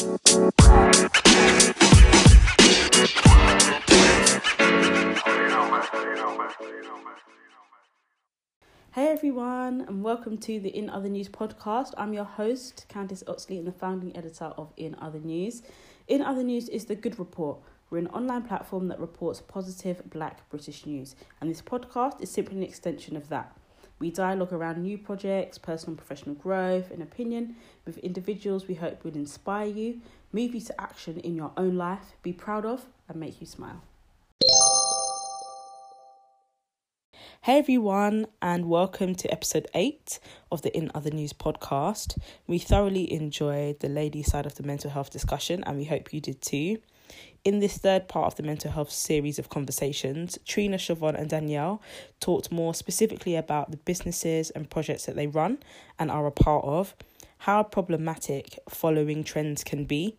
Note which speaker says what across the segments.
Speaker 1: Hey everyone, and welcome to the In Other News podcast. I'm your host, Candice Oxley, and the founding editor of In Other News. In Other News is the Good Report. We're an online platform that reports positive black British news, and this podcast is simply an extension of that. We dialogue around new projects, personal and professional growth, and opinion with individuals we hope will inspire you, move you to action in your own life, be proud of, and make you smile. Hey everyone, and welcome to episode 8 of the In Other News podcast. We thoroughly enjoyed the lady side of the mental health discussion, and we hope you did too. In this third part of the mental health series of conversations, Trina, Siobhan, and Danielle talked more specifically about the businesses and projects that they run and are a part of, how problematic following trends can be,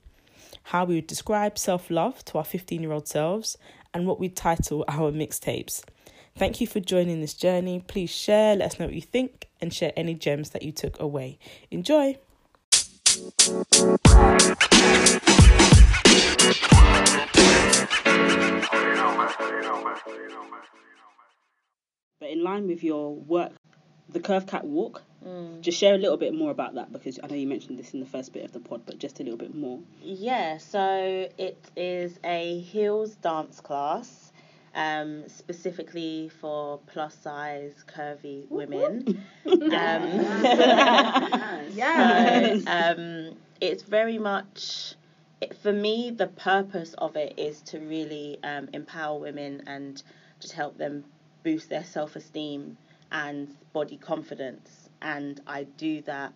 Speaker 1: how we would describe self love to our 15 year old selves, and what we'd title our mixtapes. Thank you for joining this journey. Please share, let us know what you think, and share any gems that you took away. Enjoy! But in line with your work, the Curve Catwalk,
Speaker 2: Mm.
Speaker 1: just share a little bit more about that because I know you mentioned this in the first bit of the pod, but just a little bit more.
Speaker 2: Yeah, so it is a heels dance class, um, specifically for plus size curvy women. um,
Speaker 3: Yes.
Speaker 2: So, um, it's very much it, for me. The purpose of it is to really um, empower women and just help them boost their self esteem and body confidence. And I do that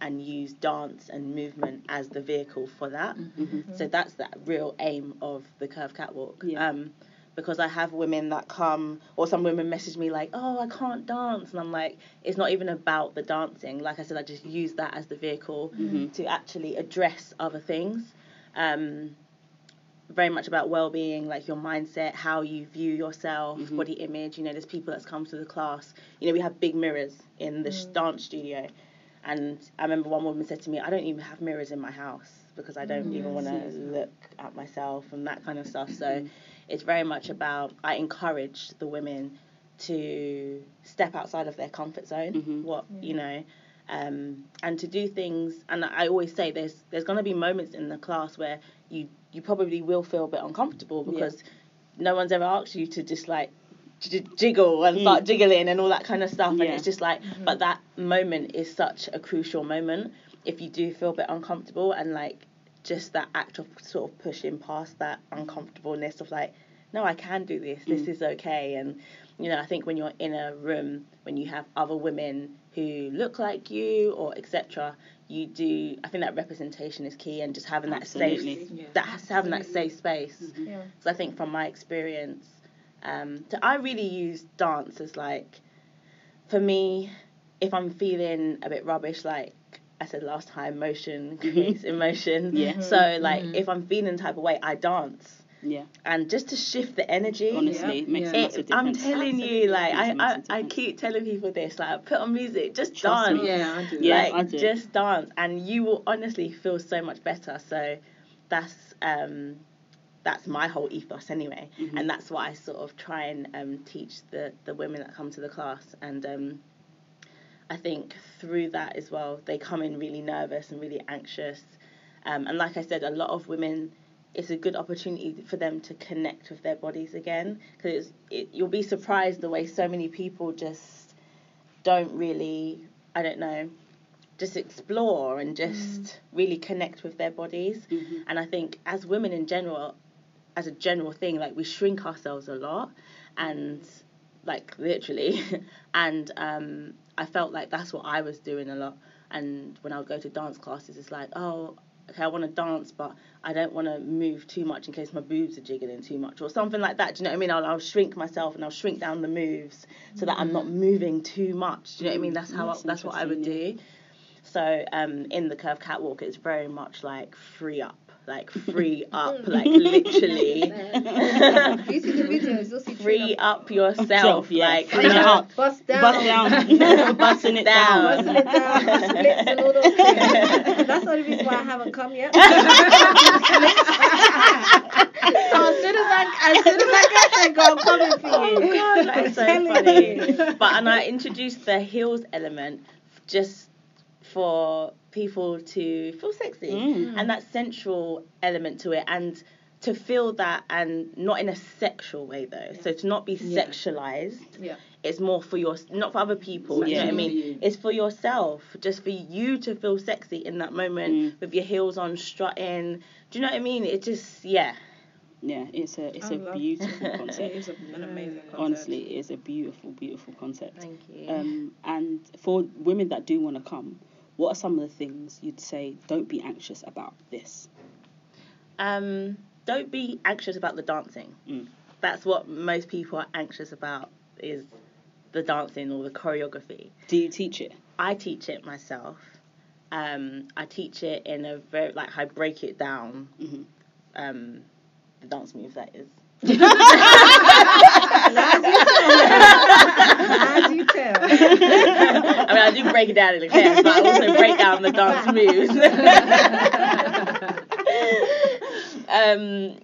Speaker 2: and use dance and movement as the vehicle for that. So that's that real aim of the Curve Catwalk.
Speaker 1: Yeah.
Speaker 2: Um, because I have women that come, or some women message me like, "Oh, I can't dance," and I'm like, "It's not even about the dancing. Like I said, I just use that as the vehicle to actually address other things. Um, very much about well-being, like your mindset, how you view yourself, mm-hmm. body image. You know, there's people that's come to the class. You know, we have big mirrors in the sh dance studio, and I remember one woman said to me, "I don't even have mirrors in my house because I don't even mm. want to look at myself and that kind of stuff." So, mm-hmm. it's very much about I encourage the women to step outside of their comfort zone. Mm-hmm. What you know. Um, and to do things, and I always say there's there's gonna be moments in the class where you you probably will feel a bit uncomfortable because no one's ever asked you to just like j- jiggle and mm. start jiggling and all that kind of stuff and it's just like mm-hmm. but that moment is such a crucial moment if you do feel a bit uncomfortable and like just that act of sort of pushing past that uncomfortableness of like no I can do this. This mm. is okay. And you know I think when you're in a room when you have other women who look like you or etc you do I think that representation is key and just having that safe
Speaker 3: Yeah.
Speaker 2: that has having that safe space mm-hmm.
Speaker 3: Yeah.
Speaker 2: so I think from my experience, um, so I really use dance as like, for me, if I'm feeling a bit rubbish, like I said last time, motion mm-hmm. creates emotion.
Speaker 1: Yeah.
Speaker 2: So like, mm-hmm. if I'm feeling type of way, I dance,
Speaker 1: Yeah,
Speaker 2: and just to shift the energy.
Speaker 1: honestly,
Speaker 3: Yeah,
Speaker 1: it makes
Speaker 3: yeah.
Speaker 1: a massive
Speaker 2: It, I'm
Speaker 1: difference.
Speaker 2: telling you, like I,
Speaker 1: Makes a
Speaker 2: I,
Speaker 1: massive
Speaker 2: I keep telling people this, like put on music, just
Speaker 1: Trust
Speaker 2: dance
Speaker 1: me.
Speaker 3: Yeah, I do.
Speaker 1: Yeah,
Speaker 2: like
Speaker 1: I do.
Speaker 2: just dance and you will honestly feel so much better so that's um that's my whole ethos anyway
Speaker 1: Mm-hmm.
Speaker 2: and that's what i sort of try and um, teach the the women that come to the class and um i think through that as well they come in really nervous and really anxious um, and like i said a lot of women it's a good opportunity for them to connect with their bodies again. Because it, you'll be surprised the way so many people just don't really i don't know just explore and just really connect with their bodies.
Speaker 1: Mm-hmm.
Speaker 2: and i think as women in general as a general thing like we shrink ourselves a lot. And like literally and um i felt like that's what i was doing a lot. And when i would go to dance classes it's like oh okay i want to dance but i don't want to move too much in case my boobs are jiggling too much or something like that. Do you know what i mean? I'll, I'll shrink myself and i'll shrink down the moves so that i'm not moving too much. Do you know what i mean? That's how I,
Speaker 1: That's
Speaker 2: that's what i would
Speaker 1: interesting,
Speaker 2: do. So um, in the curve catwalk, it's very much like free up, like free up, like literally
Speaker 3: you see the videos, you'll see
Speaker 2: free
Speaker 3: Trina
Speaker 2: up yourself,
Speaker 4: Self, yeah.
Speaker 2: like
Speaker 4: Free
Speaker 2: you know,
Speaker 4: up.
Speaker 3: bust down,
Speaker 4: Bust down, busting it down.
Speaker 3: busting it down, splits and all those things. That's the only reason why I haven't come yet. so as soon as I, as soon as I get there, girl, I'm coming for you.
Speaker 2: Oh
Speaker 3: you.
Speaker 2: god, that is so funny. But and I introduced the heels element just for people to feel sexy
Speaker 4: Mm.
Speaker 2: and that sensual element to it and to feel that and not in a sexual way though. So to not be
Speaker 5: Yeah.
Speaker 2: sexualized.
Speaker 3: Yeah.
Speaker 2: It's more for your not for other people. Do you know what I mean?
Speaker 5: For.
Speaker 2: It's for yourself, just for you to feel sexy in that moment
Speaker 4: Mm.
Speaker 2: with your heels on, strutting. Do you know what I mean? It just yeah.
Speaker 4: Yeah, it's a it's
Speaker 3: I
Speaker 4: a beautiful
Speaker 3: It
Speaker 4: concept.
Speaker 3: is a- an amazing concept.
Speaker 4: Honestly, it is a beautiful, beautiful concept.
Speaker 2: Thank you.
Speaker 4: Um, and for women that do want to come, what are some of the things you'd say? Don't be anxious about this.
Speaker 2: Um, don't be anxious about the dancing.
Speaker 4: Mm.
Speaker 2: That's what most people are anxious about is the dancing or the choreography.
Speaker 4: Do you teach it?
Speaker 2: I teach it myself. Um, I teach it in a very like I break it down.
Speaker 4: Mhm.
Speaker 2: Um, the dance moves that is.
Speaker 3: As you tell.
Speaker 2: I mean, I do break it down in the class, but I also break down the dance moves. um,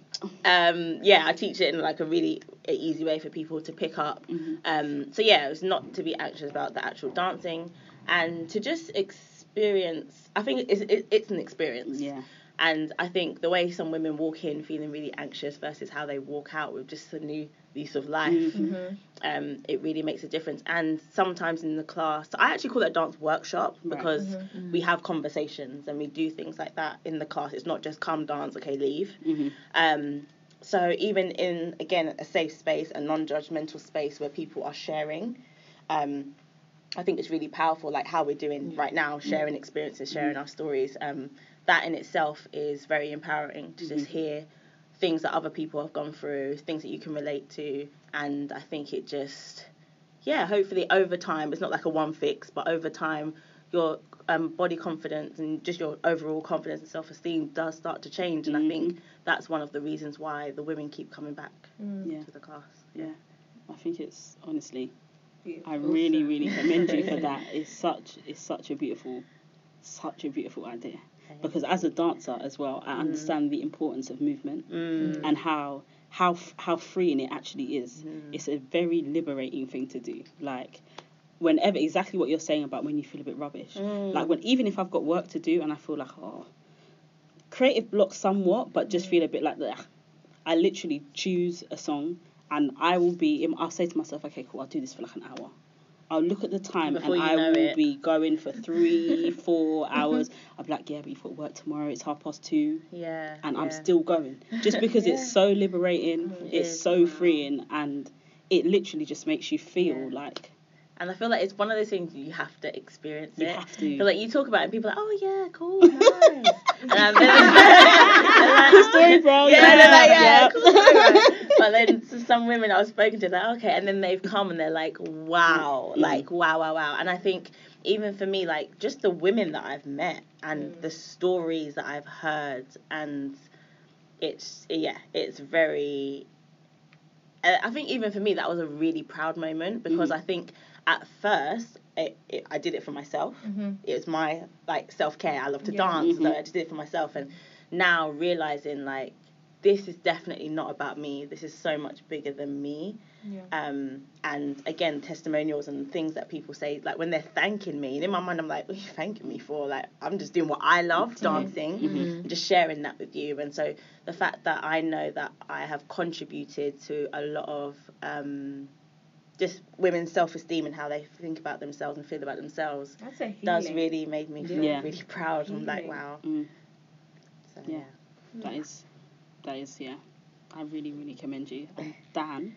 Speaker 2: um, yeah, I teach it in like a really easy way for people to pick up.
Speaker 4: Mhm.
Speaker 2: Um, so yeah, it's not to be anxious about the actual dancing and to just experience. I think it's it, it's an experience.
Speaker 4: Yeah.
Speaker 2: And I think the way some women walk in feeling really anxious versus how they walk out with just a new lease of life,
Speaker 4: Mhm.
Speaker 2: um, it really makes a difference. And sometimes in the class, I actually call it a dance workshop
Speaker 4: Right.
Speaker 2: because we have conversations and we do things like that in the class. It's not just come dance, okay, leave.
Speaker 4: Mhm.
Speaker 2: Um, so even in again a safe space, a non-judgmental space where people are sharing, um, I think it's really powerful. Like how we're doing right now, sharing experiences, sharing our stories. Um, that in itself is very empowering to just mm-hmm. hear things that other people have gone through, things that you can relate to, and I think it just, yeah, hopefully over time, it's not like a one fix, but over time, your um, body confidence and just your overall confidence and self esteem does start to change, and I think mm-hmm. that's one of the reasons why the women keep coming back mm.
Speaker 4: Yeah.
Speaker 2: to the class.
Speaker 4: Yeah. I think it's honestly,
Speaker 3: Beautiful.
Speaker 4: I really, really commend you for that. It's such, it's such a beautiful, such a beautiful idea. Because as a dancer as well, I mm. understand the importance of movement
Speaker 2: Mm.
Speaker 4: and how how how freeing it actually is. Mm. It's a very liberating thing to do. Like whenever exactly what you're saying about when you feel a bit rubbish. Mm. Like when even if I've got work to do and I feel like oh creative block somewhat, but just feel a bit like that. I literally choose a song and I will be. I'll say to myself, okay, cool, I'll do this for like an hour. I'll look at the time
Speaker 2: Before
Speaker 4: and I will
Speaker 2: it.
Speaker 4: be going for three, four hours. I'll be like, yeah, but you've got work tomorrow. It's half past two
Speaker 2: Yeah.
Speaker 4: and I'm still going just because it's so liberating
Speaker 2: It
Speaker 4: it's
Speaker 2: is,
Speaker 4: so
Speaker 2: wow.
Speaker 4: freeing and it literally just makes you feel
Speaker 2: Yeah.
Speaker 4: like
Speaker 2: And I feel like it's one of those things you have to experience
Speaker 4: You
Speaker 2: it.
Speaker 4: have to.
Speaker 2: So like you talk about it and people are like, oh yeah, cool, nice. and I'm then,
Speaker 4: story bro
Speaker 2: yeah, they're like, yeah,
Speaker 4: yeah.
Speaker 2: cool. But then to some women I've spoken to, like, okay, and then they've come and they're like, wow,
Speaker 4: Mm.
Speaker 2: like wow, wow, wow. And I think even for me, like just the women that I've met and the stories that I've heard, and it's yeah, it's very. I think even for me that was a really proud moment because
Speaker 4: Mm.
Speaker 2: I think at first it, it, I did it for myself. It was my like self care. I love to
Speaker 3: Yeah.
Speaker 2: dance, so
Speaker 4: Mhm.
Speaker 2: I just did it for myself. And now realizing like this is definitely not about me. This is so much bigger than me.
Speaker 3: Yeah.
Speaker 2: Um, and again, testimonials and things that people say, like when they're thanking me, and in my mind, I'm like, what are you thanking me for? Like, I'm just doing what I love, dancing, and just sharing that with you. And so the fact that I know that I have contributed to a lot of um, just women's self esteem and how they think about themselves and feel about themselves
Speaker 3: That's a
Speaker 2: does really make me feel
Speaker 4: Yeah.
Speaker 2: really proud. I'm like, wow.
Speaker 4: Mm,
Speaker 2: So,
Speaker 4: Yeah. that is that is yeah I really really commend you and Dan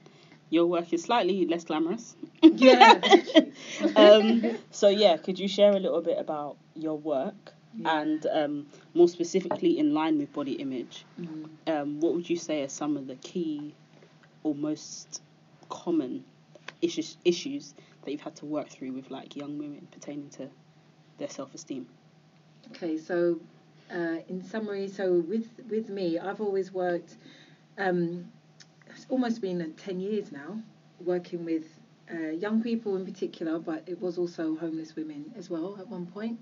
Speaker 4: your work is slightly less glamorous
Speaker 5: Yeah.
Speaker 4: um, so yeah could you share a little bit about your work and um, more specifically in line with body image um, what would you say are some of the key or most common issues issues that you've had to work through with like young women pertaining to their self esteem?
Speaker 5: Okay, so uh, in summary, so with with me, I've always worked. Um, it's almost been uh, ten years now, working with uh, young people in particular, but it was also homeless women as well at one point.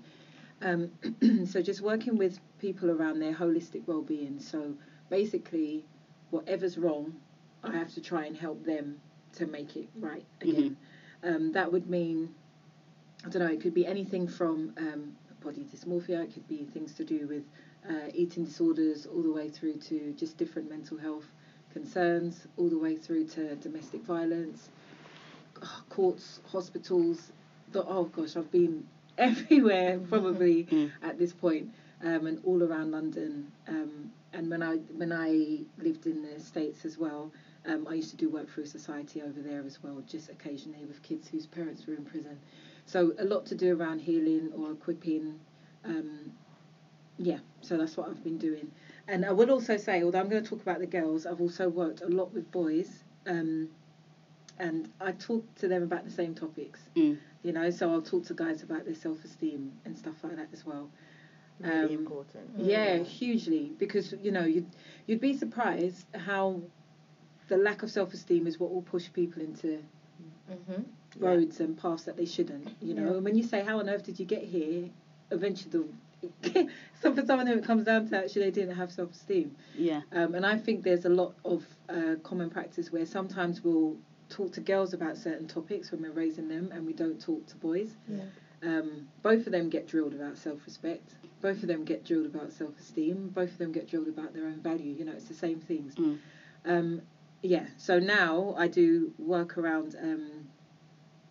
Speaker 5: Um, so just working with people around their holistic well-being. So basically, whatever's wrong, I have to try and help them to make it right again. Um, that would mean, I don't know, it could be anything from um, body dysmorphia, it could be things to do with uh, eating disorders, all the way through to just different mental health concerns, all the way through to domestic violence, oh, courts, hospitals. The, oh gosh, I've been everywhere probably
Speaker 4: Mm.
Speaker 5: at this point, um, and all around London. Um, and when I when I lived in the States as well, um, I used to do work through society over there as well, just occasionally with kids whose parents were in prison. So a lot to do around healing or equipping. Um, yeah, so that's what I've been doing. And I would also say, although I'm going to talk about the girls, I've also worked a lot with boys. Um, and I talk to them about the same topics,
Speaker 4: Mm.
Speaker 5: you know. So I'll talk to guys about their self-esteem and stuff like that as well.
Speaker 2: Really
Speaker 5: Um,
Speaker 2: important.
Speaker 5: Yeah, hugely because you know you'd you'd be surprised how the lack of self-esteem is what will push people into
Speaker 3: Mm-hmm.
Speaker 5: roads and paths that they shouldn't. You know,
Speaker 3: Yeah.
Speaker 5: and when you say how on earth did you get here, eventually the so for some of them it comes down to actually they didn't have self-esteem.
Speaker 4: Yeah.
Speaker 5: Um, and I think there's a lot of uh, common practice where sometimes we'll talk to girls about certain topics when we're raising them, and we don't talk to boys.
Speaker 3: Yeah.
Speaker 5: Um, both of them get drilled about self-respect. Both of them get drilled about self-esteem. Both of them get drilled about their own value. You know, it's the same things.
Speaker 4: Mm.
Speaker 5: Um, yeah. So now I do work around. Um,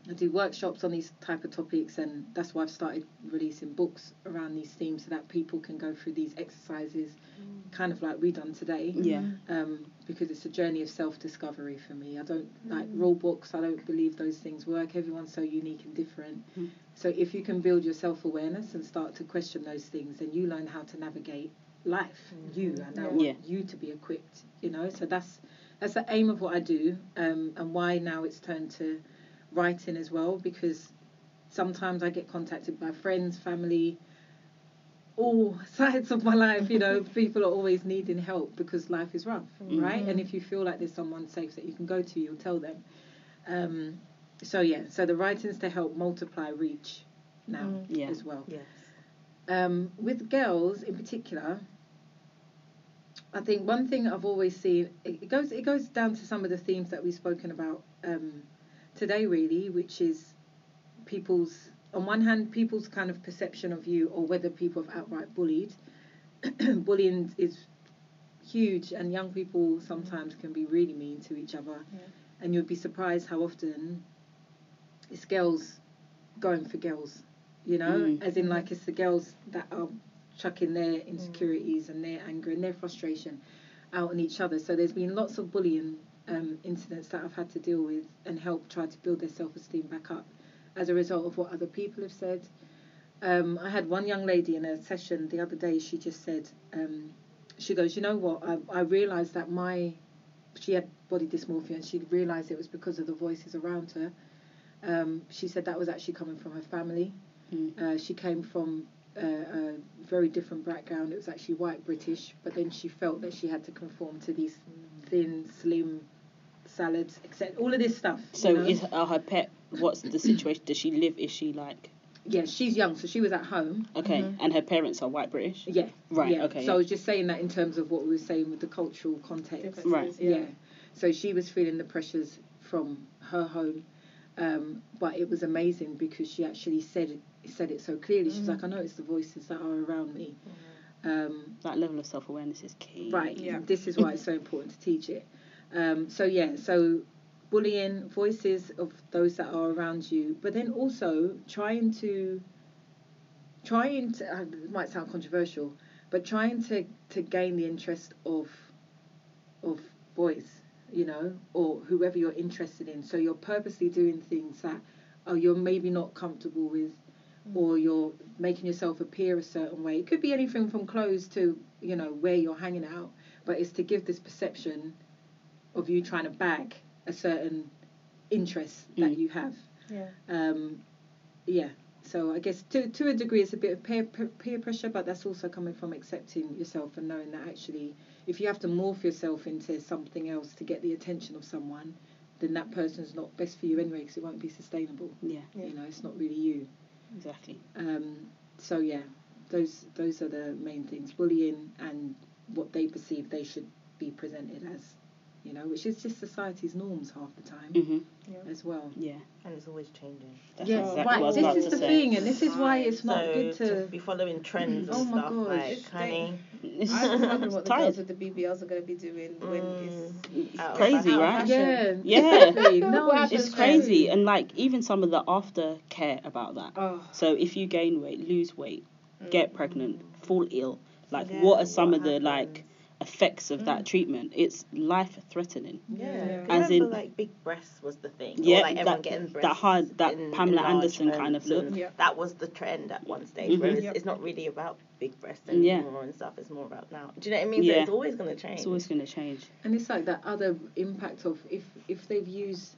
Speaker 5: I do workshops on these type of topics, and that's why I've started releasing books around these themes so that people can go through these exercises, kind of like we done today
Speaker 4: Yeah.
Speaker 5: um, because it's a journey of self-discovery for me. I don't like rule books. I don't believe those things work. Everyone's so unique and different.
Speaker 4: Mm.
Speaker 5: So if you can build your self-awareness and start to question those things, then you learn how to navigate life. You and I want
Speaker 4: Yeah.
Speaker 5: you to be equipped. You know. So that's that's the aim of what I do, um, and why now it's turned to writing as well because sometimes I get contacted by friends, family, all sides of my life, you know, people are always needing help because life is rough, right? And if you feel like there's someone safe that you can go to, you'll tell them. Um, so yeah, so the writings to help multiply reach now
Speaker 3: Mm.
Speaker 4: Yeah.
Speaker 5: as well.
Speaker 2: Yes.
Speaker 5: Um, with girls in particular, I think one thing I've always seen it goes it goes down to some of the themes that we've spoken about um, today, really, which is people's on one hand people's kind of perception of you or whether people have outright bullied. Bullying is huge, and young people sometimes can be really mean to each other,
Speaker 3: Yeah.
Speaker 5: and you'd be surprised how often it's girls going for girls, you know,
Speaker 4: Mm.
Speaker 5: as in like it's the girls that are chucking their insecurities and their anger and their frustration out on each other. So there's been lots of bullying um, incidents that I've had to deal with and help try to build their self-esteem back up as a result of what other people have said. Um, I had one young lady in a session the other day. She just said, um, she goes, you know what? I, I realised that my, she had body dysmorphia, and she realised it was because of the voices around her. Um, she said that was actually coming from her family.
Speaker 4: Mm.
Speaker 5: Uh, she came from uh, a very different background. It was actually white British, but then she felt that she had to conform to these thin, slim salads, etc. All of this stuff.
Speaker 4: So
Speaker 5: you know?
Speaker 4: is are her pet? What's the situation? Does she live? Is she like
Speaker 5: yeah, she's young, so she was at home.
Speaker 4: okay? And her parents are white British.
Speaker 5: Yeah,
Speaker 4: Right.
Speaker 5: yeah.
Speaker 4: Okay.
Speaker 5: So I was just saying that in terms of what we were saying with the cultural context.
Speaker 4: Right.
Speaker 5: Yeah. So she was feeling the pressures from her home, um, but it was amazing because she actually said it, said it so clearly. She's like, I know it's the voices that are around me. Um,
Speaker 4: that level of self awareness is key.
Speaker 5: right.
Speaker 3: Yeah.
Speaker 5: This is why it's so important to teach it. Um, so yeah. So bullying voices of those that are around you, but then also trying to trying to uh, it might sound controversial, but trying to to gain the interest of of boys, you know, or whoever you're interested in. So you're purposely doing things that oh you're maybe not comfortable with, or you're making yourself appear a certain way. It could be anything from clothes to you know where you're hanging out, but it's to give this perception of you trying to bag a certain interest that
Speaker 4: Mm.
Speaker 5: you have.
Speaker 3: Yeah.
Speaker 5: Um, yeah. So I guess to to a degree, it's a bit of peer peer peer pressure, but that's also coming from accepting yourself and knowing that actually, if you have to morph yourself into something else to get the attention of someone, then that person's not best for you anyway, because it won't be sustainable.
Speaker 4: Yeah,
Speaker 2: Yeah.
Speaker 5: You know, it's not really you.
Speaker 4: exactly.
Speaker 5: Um, so yeah, those those are the main things: bullying and what they perceive they should be presented as. You know, which is just society's norms half the time
Speaker 4: hmm
Speaker 5: as well.
Speaker 4: Yeah,
Speaker 2: And it's always changing.
Speaker 4: that's
Speaker 5: yeah,
Speaker 4: exactly
Speaker 5: right.
Speaker 4: what I was
Speaker 5: This is the
Speaker 4: say.
Speaker 5: thing, and this is why it's not
Speaker 2: so
Speaker 5: good to.
Speaker 2: be following trends
Speaker 5: Oh
Speaker 2: and
Speaker 5: my
Speaker 2: stuff.
Speaker 5: gosh.
Speaker 2: Like, honey,
Speaker 4: It's,
Speaker 3: I just wonder what the
Speaker 4: tired.
Speaker 3: girls with the BBLs are going to be doing when it's
Speaker 4: It's
Speaker 2: Out of
Speaker 4: crazy,
Speaker 2: fashion.
Speaker 4: right?
Speaker 5: Yeah,
Speaker 4: Yeah.
Speaker 5: No, it's
Speaker 3: happens
Speaker 4: It's
Speaker 3: then?
Speaker 4: crazy, and like even some of the aftercare about that.
Speaker 3: oh
Speaker 4: So if you gain weight, lose weight, get pregnant, fall ill, like
Speaker 2: Yeah,
Speaker 4: what are some
Speaker 2: what
Speaker 4: of the like effects of that treatment? It's life threatening.
Speaker 2: Yeah,
Speaker 3: Yeah.
Speaker 2: 'cause
Speaker 4: As
Speaker 2: remember,
Speaker 4: in-
Speaker 2: like big breasts was the thing.
Speaker 4: Yeah,
Speaker 2: or, like everyone
Speaker 4: that-
Speaker 2: getting
Speaker 4: that hard- that
Speaker 2: in-
Speaker 4: Pamela Anderson kind of look.
Speaker 3: Yeah.
Speaker 2: That was the trend at one stage.
Speaker 4: Mhm.
Speaker 2: Whereas
Speaker 3: Yep.
Speaker 2: it's not really about big breasts
Speaker 4: Yeah.
Speaker 2: anymore and stuff. It's more about now. Do you know what I mean?
Speaker 4: Yeah.
Speaker 2: So it's always going to change.
Speaker 4: It's always going to change.
Speaker 5: And it's like that other impact of if if they've used.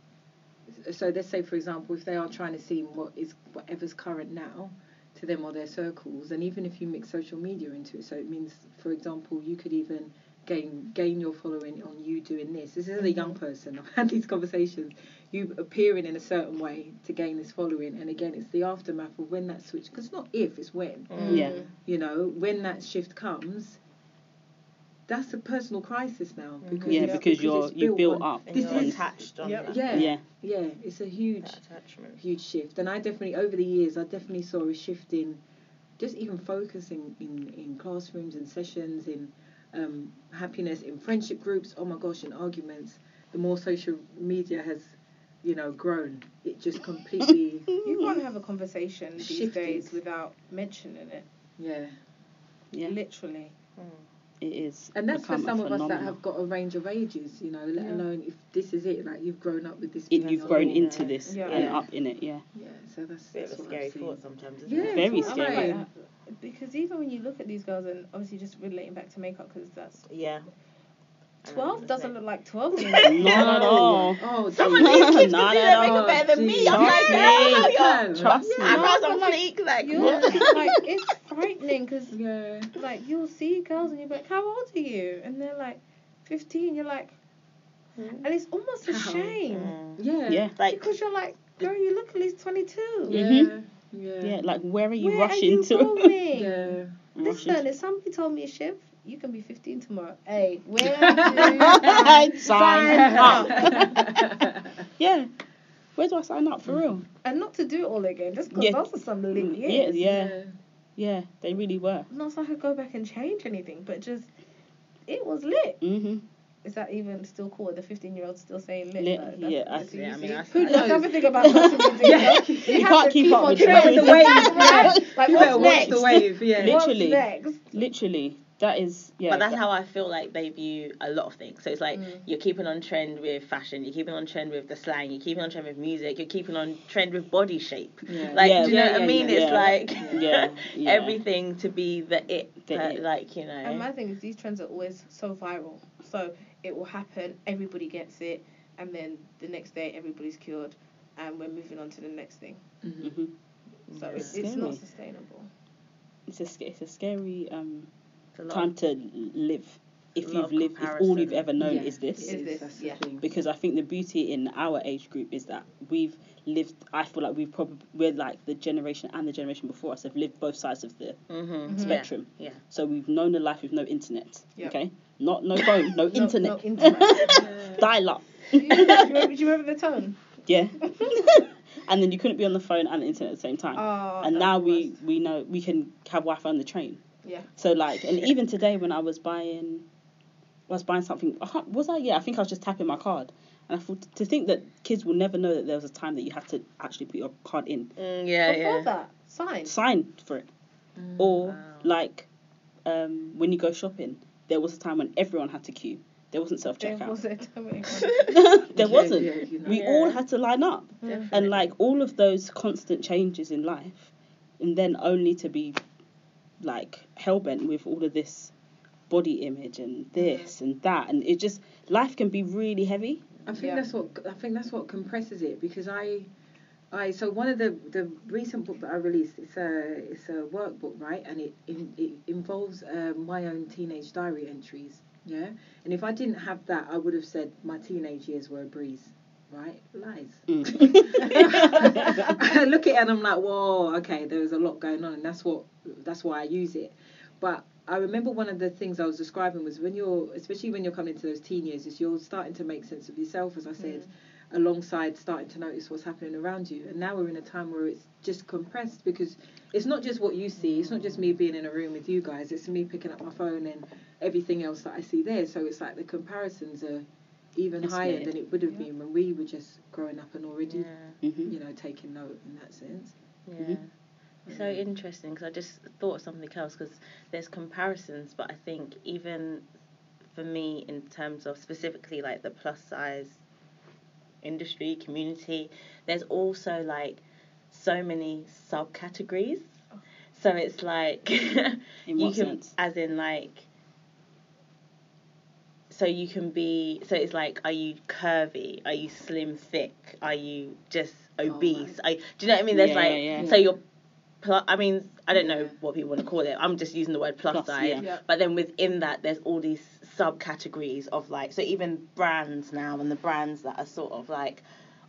Speaker 5: So let's say, for example, if they are trying to see what is whatever's current now to them or their circles, and even if you mix social media into it, so it means, for example, you could even gain gain your following on you doing this. This is a young person. I've had these conversations. You appearing in a certain way to gain this following, and again, it's the aftermath of when that switch. Because it's not if, it's when.
Speaker 2: Mm.
Speaker 4: Yeah.
Speaker 5: You know, when that shift comes, that's a personal crisis now because
Speaker 4: Yeah,
Speaker 5: it's-
Speaker 4: because you're you built
Speaker 5: on-
Speaker 4: up.
Speaker 2: And
Speaker 5: This
Speaker 2: you're
Speaker 5: is-
Speaker 2: attached on
Speaker 3: Yep.
Speaker 2: that.
Speaker 5: Yeah,
Speaker 4: Yeah.
Speaker 5: yeah, it's a huge,
Speaker 2: attachment.
Speaker 5: huge shift. And I definitely, over the years, I definitely saw a shift in just even focusing in, in classrooms and sessions, in um, happiness, in friendship groups. Oh my gosh, in arguments. The more social media has, you know, grown, it just completely,
Speaker 3: you can't have a conversation these days without mentioning it
Speaker 5: yeah.
Speaker 4: Yeah,
Speaker 3: literally
Speaker 4: it is.
Speaker 5: And that's for some of us that have got a range of ages, you know, let
Speaker 3: Yeah.
Speaker 5: alone if this is it, like you've grown up with this.
Speaker 4: It, you've grown
Speaker 5: whole-
Speaker 4: into this
Speaker 3: Yeah.
Speaker 4: and
Speaker 5: Yeah.
Speaker 4: up in it. Yeah,
Speaker 5: Yeah, so that's,
Speaker 2: Bit
Speaker 5: that's
Speaker 2: of a scary thought sometimes, isn't
Speaker 5: Yeah,
Speaker 2: it?
Speaker 4: Very
Speaker 3: I
Speaker 4: scary.
Speaker 3: like because even when you look at these girls and obviously just relating back to makeup because that's
Speaker 2: Yeah.
Speaker 3: 12 doesn't look like 12 anymore
Speaker 4: not at all.
Speaker 5: Oh,
Speaker 2: Someone
Speaker 5: geez.
Speaker 2: needs kids to do
Speaker 4: Not
Speaker 2: their
Speaker 4: at
Speaker 2: makeup better than me. I'm
Speaker 4: Trust
Speaker 2: like,
Speaker 4: no,
Speaker 2: girl, your
Speaker 4: Trust me.
Speaker 2: eyebrows
Speaker 3: No,
Speaker 2: on
Speaker 3: but, like,
Speaker 2: fleek. Like,
Speaker 3: you're like it's frightening because
Speaker 5: Yeah.
Speaker 3: like you'll see girls and you're like how old are you and they're like 15 you're like and it's almost a shame
Speaker 2: Mm.
Speaker 5: Yeah.
Speaker 4: Yeah,
Speaker 2: Like,
Speaker 3: because you're like girl you look at least 22
Speaker 5: Yeah.
Speaker 4: Mhm.
Speaker 5: Yeah.
Speaker 4: yeah. Like where are you
Speaker 3: where
Speaker 4: rushing
Speaker 3: are you
Speaker 4: to?
Speaker 3: going
Speaker 5: Yeah.
Speaker 3: listen if somebody told me Shiv you can be 15 tomorrow hey where do I
Speaker 4: Sign
Speaker 3: sign
Speaker 4: up.
Speaker 3: up
Speaker 4: Yeah, where do I sign up for real?
Speaker 3: and not to do it all again just because
Speaker 4: Yeah.
Speaker 3: those are some lit
Speaker 4: Yeah,
Speaker 3: years
Speaker 4: yeah, yeah. They really were.
Speaker 3: not so I could go back and change anything but just it was lit
Speaker 4: Mhm.
Speaker 3: Is that even still cool? The 15 year old still saying lit?
Speaker 4: Lit,
Speaker 3: Like, that's-
Speaker 4: yeah, I
Speaker 3: that's
Speaker 2: see. I mean, I-
Speaker 3: Who
Speaker 5: Who
Speaker 3: knows?
Speaker 5: knows?
Speaker 3: That's the thing about social media.
Speaker 5: Yeah.
Speaker 3: you?
Speaker 4: You can't
Speaker 3: to
Speaker 4: keep up with the wave.
Speaker 3: Like,
Speaker 5: you
Speaker 3: what's next?
Speaker 5: the wave. Yeah.
Speaker 4: Literally.
Speaker 3: What's next?
Speaker 4: Literally, that is yeah.
Speaker 2: but that's
Speaker 4: that-
Speaker 2: how I feel like they view a lot of things. So it's like
Speaker 3: Mm.
Speaker 2: you're keeping on trend with fashion, you're keeping on trend with the slang, you're keeping on trend with music, you're keeping on trend with body shape.
Speaker 5: Yeah.
Speaker 2: Like,
Speaker 4: Yeah,
Speaker 2: do you know
Speaker 5: yeah,
Speaker 2: what I mean?
Speaker 5: yeah.
Speaker 2: It's like
Speaker 4: Yeah, yeah.
Speaker 2: everything to be the it.
Speaker 4: The
Speaker 2: that,
Speaker 4: it.
Speaker 2: Like, you know.
Speaker 3: And my thing is, these trends are always so viral. So it will happen, everybody gets it, and then the next day everybody's cured, and we're moving on to the next thing.
Speaker 5: Mhm.
Speaker 4: Mhm.
Speaker 3: So
Speaker 2: Yeah.
Speaker 3: it's, it's not sustainable.
Speaker 4: It's a it's a scary um
Speaker 2: It's a lot
Speaker 4: time to live. If you've
Speaker 2: of
Speaker 4: lived, if all you've ever known
Speaker 5: Yeah,
Speaker 4: is this,
Speaker 3: Is this, yeah.
Speaker 4: because I think the beauty in our age group is that we've lived. I feel like we've probably we're like the generation and the generation before us have lived both sides of the
Speaker 2: Mhm.
Speaker 4: spectrum.
Speaker 2: Yeah. yeah.
Speaker 4: So we've known a life with no internet.
Speaker 3: Yep.
Speaker 4: Okay, not no phone, no,
Speaker 3: No-
Speaker 4: internet,
Speaker 3: no internet.
Speaker 4: Dial up.
Speaker 3: do, you, remember, do you remember the tone?
Speaker 4: Yeah. and then you couldn't be on the phone and the internet at the same time.
Speaker 3: Oh,
Speaker 4: and
Speaker 3: that
Speaker 4: now
Speaker 3: was the
Speaker 4: we
Speaker 3: worst.
Speaker 4: we know we can have Wi-Fi on the train.
Speaker 3: Yeah.
Speaker 4: So like, and even today when I was buying, I was buying something. I can't, was I? Yeah, I think I was just tapping my card, and I thought to think that kids will never know that there was a time that you had to actually put your card in,
Speaker 2: Mm, yeah,
Speaker 3: Before
Speaker 2: yeah.
Speaker 3: that, sign.
Speaker 4: sign for it,
Speaker 5: Mm.
Speaker 4: or
Speaker 2: Wow.
Speaker 4: like, um, when you go shopping, there was a time when everyone had to queue. There wasn't self
Speaker 3: There
Speaker 4: checkout.
Speaker 3: was a time.
Speaker 4: there
Speaker 5: Yeah,
Speaker 4: wasn't.
Speaker 5: yeah, you know.
Speaker 4: We
Speaker 2: Yeah.
Speaker 4: all had to line up.
Speaker 3: Yeah.
Speaker 4: and like all of those constant changes in life and then only to be like hell-bent with all of this body image and this and that and it just life can be really heavy
Speaker 5: I think
Speaker 3: Yeah.
Speaker 5: that's what I think that's what compresses it because I Aye, so one of the the recent book that I released, it's a it's a workbook, right? And it in, it involves uh, my own teenage diary entries. Yeah, and if I didn't have that, I would have said my teenage years were a breeze. Right? Lies. Mm. I look at it and I'm like, whoa, okay, there was a lot going on, and that's what that's why I use it. But I remember one of the things I was describing was when you're, especially when you're coming into those teen years, is you're starting to make sense of yourself, as I mm. said, alongside starting to notice what's happening around you. And now we're in a time where it's just compressed because it's not just what you see, it's not just me being in a room with you guys, it's me picking up my phone and everything else that I see there. So it's like the comparisons are even
Speaker 4: It's
Speaker 5: higher
Speaker 4: weird.
Speaker 5: than it would have
Speaker 3: Yeah.
Speaker 5: been when we were just growing up and already,
Speaker 2: Yeah.
Speaker 4: Mhm.
Speaker 5: you know, taking note in that sense.
Speaker 2: Yeah.
Speaker 4: Mhm.
Speaker 2: It's so interesting because I just thought of something else because there's comparisons, but I think even for me, in terms of specifically like the plus size industry community, there's also like so many subcategories. So it's like
Speaker 4: In
Speaker 2: you
Speaker 4: what
Speaker 2: can,
Speaker 4: sense?
Speaker 2: as in like. So you can be. So it's like, are you curvy? Are you slim, thick? Are you just oh obese? Are you, do you know what I mean? There's
Speaker 4: Yeah,
Speaker 2: like.
Speaker 4: yeah, yeah.
Speaker 2: So you're. Pl- I mean, I don't know what people want to call it. I'm just using the word plus,
Speaker 4: Plus,
Speaker 2: size.
Speaker 4: yeah.
Speaker 3: Yeah.
Speaker 2: But then within that, there's all these subcategories of like, so even brands now, and the brands that are sort of like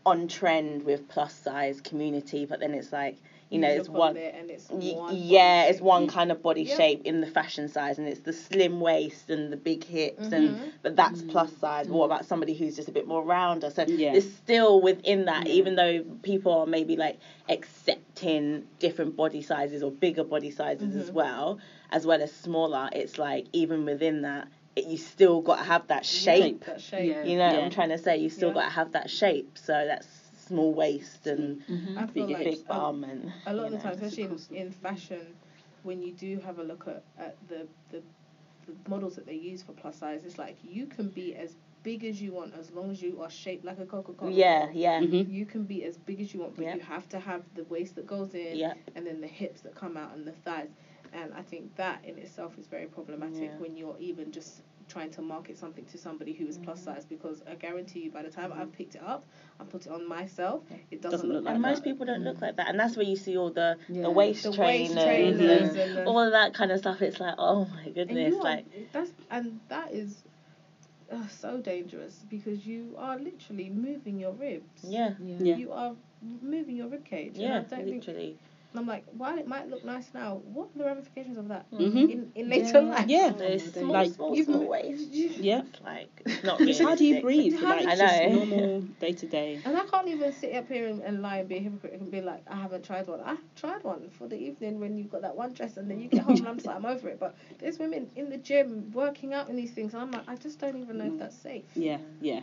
Speaker 2: on trend with plus size community. But then it's like, you know, it's one.
Speaker 3: there and it's
Speaker 2: Y-
Speaker 3: one
Speaker 2: yeah, it's one kind of body
Speaker 3: Yeah.
Speaker 2: shape in the fashion size, and it's the slim waist and the big hips, and
Speaker 3: Mhm.
Speaker 2: but that's plus size. But what about somebody who's just a bit more rounder? So
Speaker 4: Yeah.
Speaker 2: there's still within that,
Speaker 5: Yeah.
Speaker 2: even though people are maybe like accepting different body sizes or bigger body sizes as
Speaker 3: Mhm.
Speaker 2: well, as well as smaller. It's like even within that, you still got to have that shape.
Speaker 3: That shape.
Speaker 5: Yeah.
Speaker 2: You know what I'm trying to say? You still
Speaker 3: Yeah.
Speaker 2: got to have that shape. So that's small waist and
Speaker 5: Mm-hmm.
Speaker 3: I feel
Speaker 4: Big-
Speaker 3: like
Speaker 2: big
Speaker 3: a-
Speaker 2: bum and
Speaker 3: a lot
Speaker 2: you
Speaker 3: of the
Speaker 2: know.
Speaker 3: time, especially in, in fashion, when you do have a look at, at the, the the models that they use for plus size, it's like you can be as big as you want as long as you are shaped like a Coca Cola.
Speaker 2: Yeah, yeah,
Speaker 4: Mhm.
Speaker 3: You can be as big as you want, but
Speaker 2: Yeah.
Speaker 3: you have to have the waist that goes in,
Speaker 2: yeah.
Speaker 3: and then the hips that come out and the thighs. And I think that in itself is very problematic
Speaker 2: Yeah.
Speaker 3: when you're even just trying to market something to somebody who is plus
Speaker 2: Mm-hmm.
Speaker 3: size because I guarantee you by the time I've picked it up and put it on myself, it doesn't,
Speaker 4: Doesn't
Speaker 3: look,
Speaker 4: look
Speaker 3: like
Speaker 2: And
Speaker 4: like
Speaker 2: most people don't look like that, and that's where you see all the
Speaker 5: Yeah.
Speaker 2: the waist
Speaker 3: The
Speaker 2: trainers,
Speaker 3: waist trainers
Speaker 2: and
Speaker 3: and the,
Speaker 2: all of that kind of stuff. It's like, oh my
Speaker 3: and
Speaker 2: goodness,
Speaker 3: are,
Speaker 2: like
Speaker 3: that's and that is uh, so dangerous because you are literally moving your ribs.
Speaker 2: yeah,
Speaker 4: Yeah.
Speaker 3: You are moving your rib cage. and I
Speaker 2: yeah,
Speaker 3: don't think-
Speaker 2: literally.
Speaker 3: And I'm like, while it might look nice now, what are the ramifications of that
Speaker 4: Mhm.
Speaker 3: in, in later
Speaker 5: Yeah.
Speaker 3: life?
Speaker 4: Yeah.
Speaker 2: There's small,
Speaker 4: like-
Speaker 2: small,
Speaker 3: You've-
Speaker 2: small waist.
Speaker 4: Yeah.
Speaker 2: Like not realistic.
Speaker 4: How do you breathe?
Speaker 3: How
Speaker 4: Like
Speaker 3: do-
Speaker 2: I
Speaker 4: just
Speaker 2: know.
Speaker 4: normal day to day.
Speaker 3: And I can't even sit up here and, and lie and be a hypocrite and be like, I haven't tried one. I've tried one for the evening when you've got that one dress and then you get home and I'm just like, I'm over it. But there's women in the gym working out in these things and I'm like, I just don't even know if that's safe.
Speaker 4: Yeah, yeah.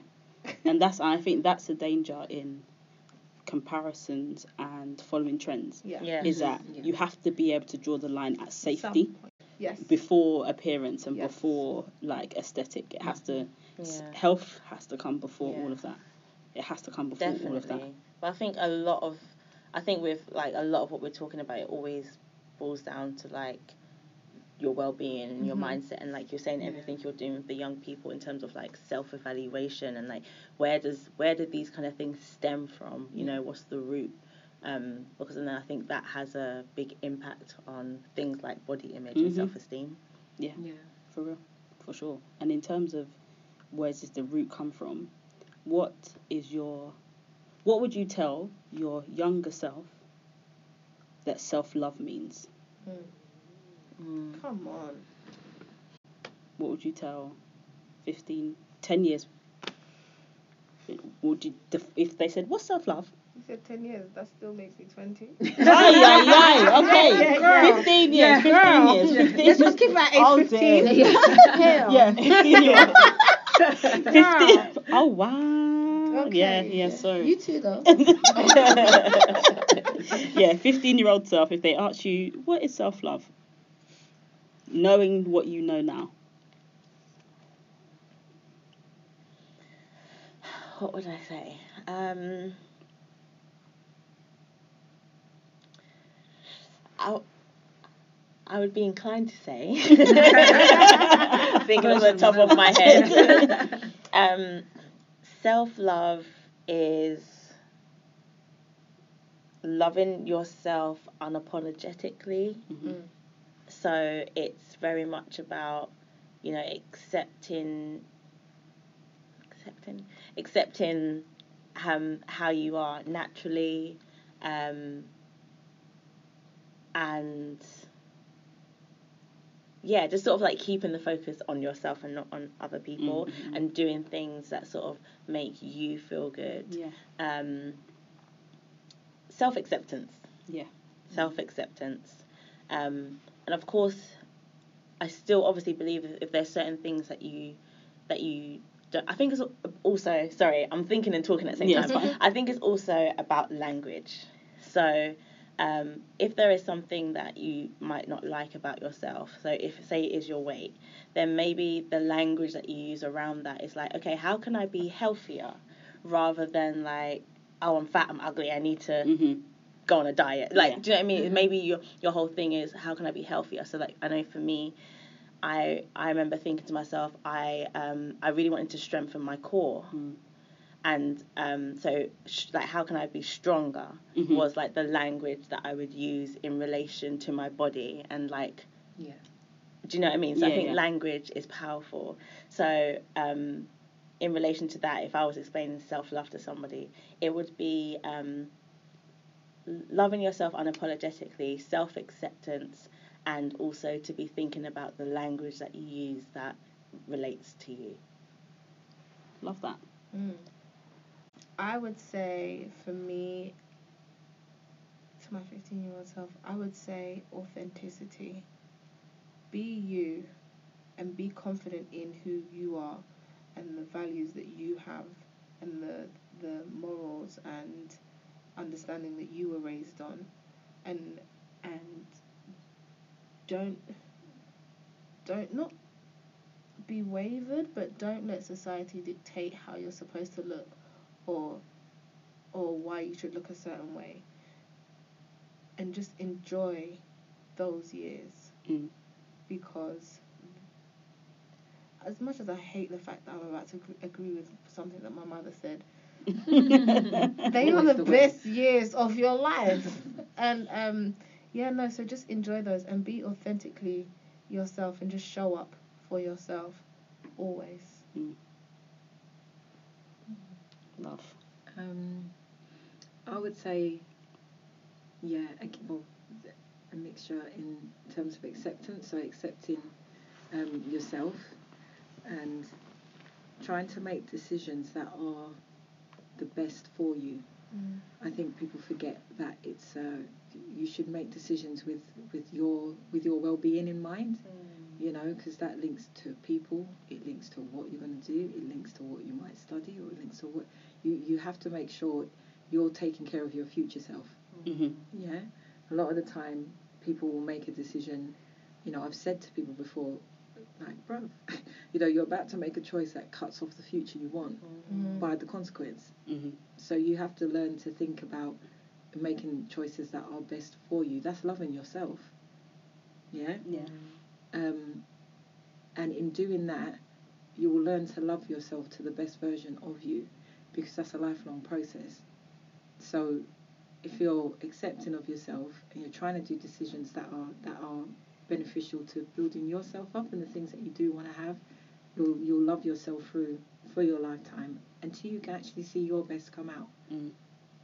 Speaker 4: And that's I think that's a danger in comparisons and following trends.
Speaker 3: Yeah.
Speaker 2: Yeah.
Speaker 4: Is that
Speaker 5: Yeah.
Speaker 4: you have to be able to draw the line at safety.
Speaker 3: Yes.
Speaker 4: before appearance and
Speaker 3: Yes.
Speaker 4: before like aesthetic. It has to s-
Speaker 2: Yeah.
Speaker 4: health has to come before
Speaker 2: Yeah.
Speaker 4: all of that. It has to come before all of that.
Speaker 2: But I think a lot of, I think with like a lot of what we're talking about, it always boils down to like your well-being and your
Speaker 3: Mhm.
Speaker 2: mindset and like you're saying
Speaker 5: Yeah.
Speaker 2: everything you're doing with the young people in terms of like self-evaluation and like where does where did these kind of things stem from you know what's the root um because then i think that has a big impact on things like body image and
Speaker 4: Mhm.
Speaker 2: self-esteem
Speaker 5: Yeah, Yeah.
Speaker 4: For real, for sure. And in terms of where does the root come from, what is your, what would you tell your younger self that self love means?
Speaker 2: mm. Mm.
Speaker 3: Come on.
Speaker 4: What would you tell 15, 10 years? Would you, def- if they said, what's self love?
Speaker 3: You said 10 years, that still makes me 20.
Speaker 4: Aye, aye, aye, okay.
Speaker 3: Yeah, girl.
Speaker 4: 15 years,
Speaker 3: Yeah,
Speaker 4: 15
Speaker 3: girl.
Speaker 4: years, 15
Speaker 3: Let's
Speaker 4: years.
Speaker 3: just keep it at age
Speaker 4: Oh,
Speaker 3: 15.
Speaker 4: dear.
Speaker 3: Hell.
Speaker 4: Yeah, 15 years. 15. Oh, wow. Yeah,
Speaker 3: Okay.
Speaker 4: yeah, sorry.
Speaker 3: You too, though.
Speaker 4: yeah, 15 year old self, if they ask you, what is self love? Knowing what you know now.
Speaker 2: what would I say? Um, I, I would be inclined to say, thinking off the top of my head, um, self love is loving yourself unapologetically.
Speaker 4: Mhm.
Speaker 2: So it's very much about, you know, accepting, accepting, accepting um, how you are naturally, um, and yeah, just sort of like keeping the focus on yourself and not on other people,
Speaker 4: Mhm.
Speaker 2: and doing things that sort of make you feel good.
Speaker 4: Yeah.
Speaker 2: Um, Self acceptance
Speaker 4: Yeah.
Speaker 2: self acceptance. Um, and of course, I still obviously believe if, if there's certain things that you that you don't, I think it's also sorry, I'm thinking and talking at the same
Speaker 4: Yeah,
Speaker 2: time. I think it's also about language. So um, if there is something that you might not like about yourself, so if say it is your weight, then maybe the language that you use around that is like, okay, how can I be healthier, rather than like, oh, I'm fat, I'm ugly, I need to
Speaker 4: Mhm.
Speaker 2: Go on a diet. Like,
Speaker 4: Yeah.
Speaker 2: do you know what I mean? Maybe your your whole thing is how can I be healthier? So like, I know for me, I I remember thinking to myself, I um I really wanted to strengthen my core,
Speaker 4: Mm.
Speaker 2: and um so sh- like how can I be stronger
Speaker 4: Mhm.
Speaker 2: was like the language that I would use in relation to my body and like
Speaker 5: Yeah.
Speaker 2: do you know what I mean? So I think
Speaker 4: yeah.
Speaker 2: language is powerful. So um, in relation to that, if I was explaining self love to somebody, it would be um, loving yourself unapologetically, self acceptance, and also to be thinking about the language that you use that relates to you.
Speaker 4: Love that.
Speaker 3: Mm. I would say for me, to my 15 year old self, I would say authenticity. Be you and be confident in who you are and the values that you have and the, the morals and understanding that you were raised on. And, and don't, don't, not be wavered, but don't let society dictate how you're supposed to look or or why you should look a certain way. And just enjoy those years
Speaker 4: Mm.
Speaker 3: because as much as I hate the fact that I'm about to agree- agree with something that my mother said, they are
Speaker 5: Always
Speaker 3: the
Speaker 5: the way.
Speaker 3: best years of your life. and um, yeah, no, so just enjoy those and be authentically yourself and just show up for yourself always.
Speaker 4: Love.
Speaker 5: Um, I would say, yeah, a, well, a mixture in terms of acceptance. So accepting um, yourself and trying to make decisions that are the best for you. I think people forget that it's uh, you should make decisions with, with your with your well-being in mind. You know, because that links to people. It links to what you're going to do. It links to what you might study, or it links to what you you have to make sure you're taking care of your future self.
Speaker 4: hmm
Speaker 5: Yeah, a lot of the time people will make a decision. You know, I've said to people before, like, bruv, you know, you're about to make a choice that cuts off the future you want
Speaker 3: Mm.
Speaker 5: by the consequence.
Speaker 4: hmm
Speaker 5: So you have to learn to think about making choices that are best for you. That's loving yourself. Yeah.
Speaker 4: Yeah.
Speaker 5: Um, and in doing that, you will learn to love yourself to the best version of you, because that's a lifelong process. So, if you're accepting of yourself and you're trying to do decisions that are that are beneficial to building yourself up and the things that you do want to have, you'll you'll love yourself through for your lifetime until you can actually see your best come out.
Speaker 4: Mm.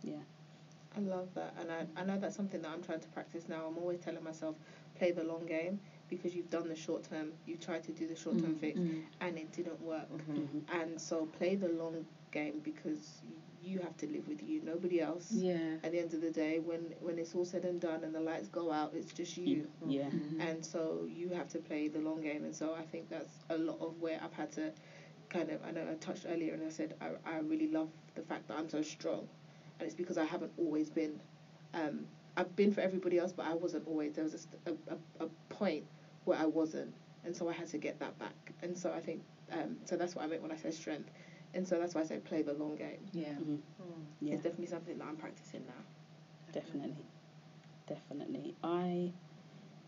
Speaker 4: Yeah.
Speaker 3: I love that, and I, I know that's something that I'm trying to practice now. I'm always telling myself, play the long game because you've done the short term, you tried to do the short term fix, and it didn't work.
Speaker 4: hmm
Speaker 3: And so play the long game because you have to live with you, nobody else.
Speaker 5: Yeah.
Speaker 3: At the end of the day, when when it's all said and done and the lights go out, it's just you.
Speaker 4: Yeah.
Speaker 3: and so you have to play the long game and so i think that's a lot of where i've had to kind of i know i touched earlier and i said i, I really love the fact that i'm so strong and it's because i haven't always been um, i've been for everybody else but i wasn't always there was a, a, a, a point where i wasn't and so i had to get that back and so i think um, so that's what i meant when i said strength and so that's why i say play the long game
Speaker 5: Yeah.
Speaker 4: Yeah.
Speaker 3: it's definitely something that i'm practicing now
Speaker 4: Definitely. Definitely. I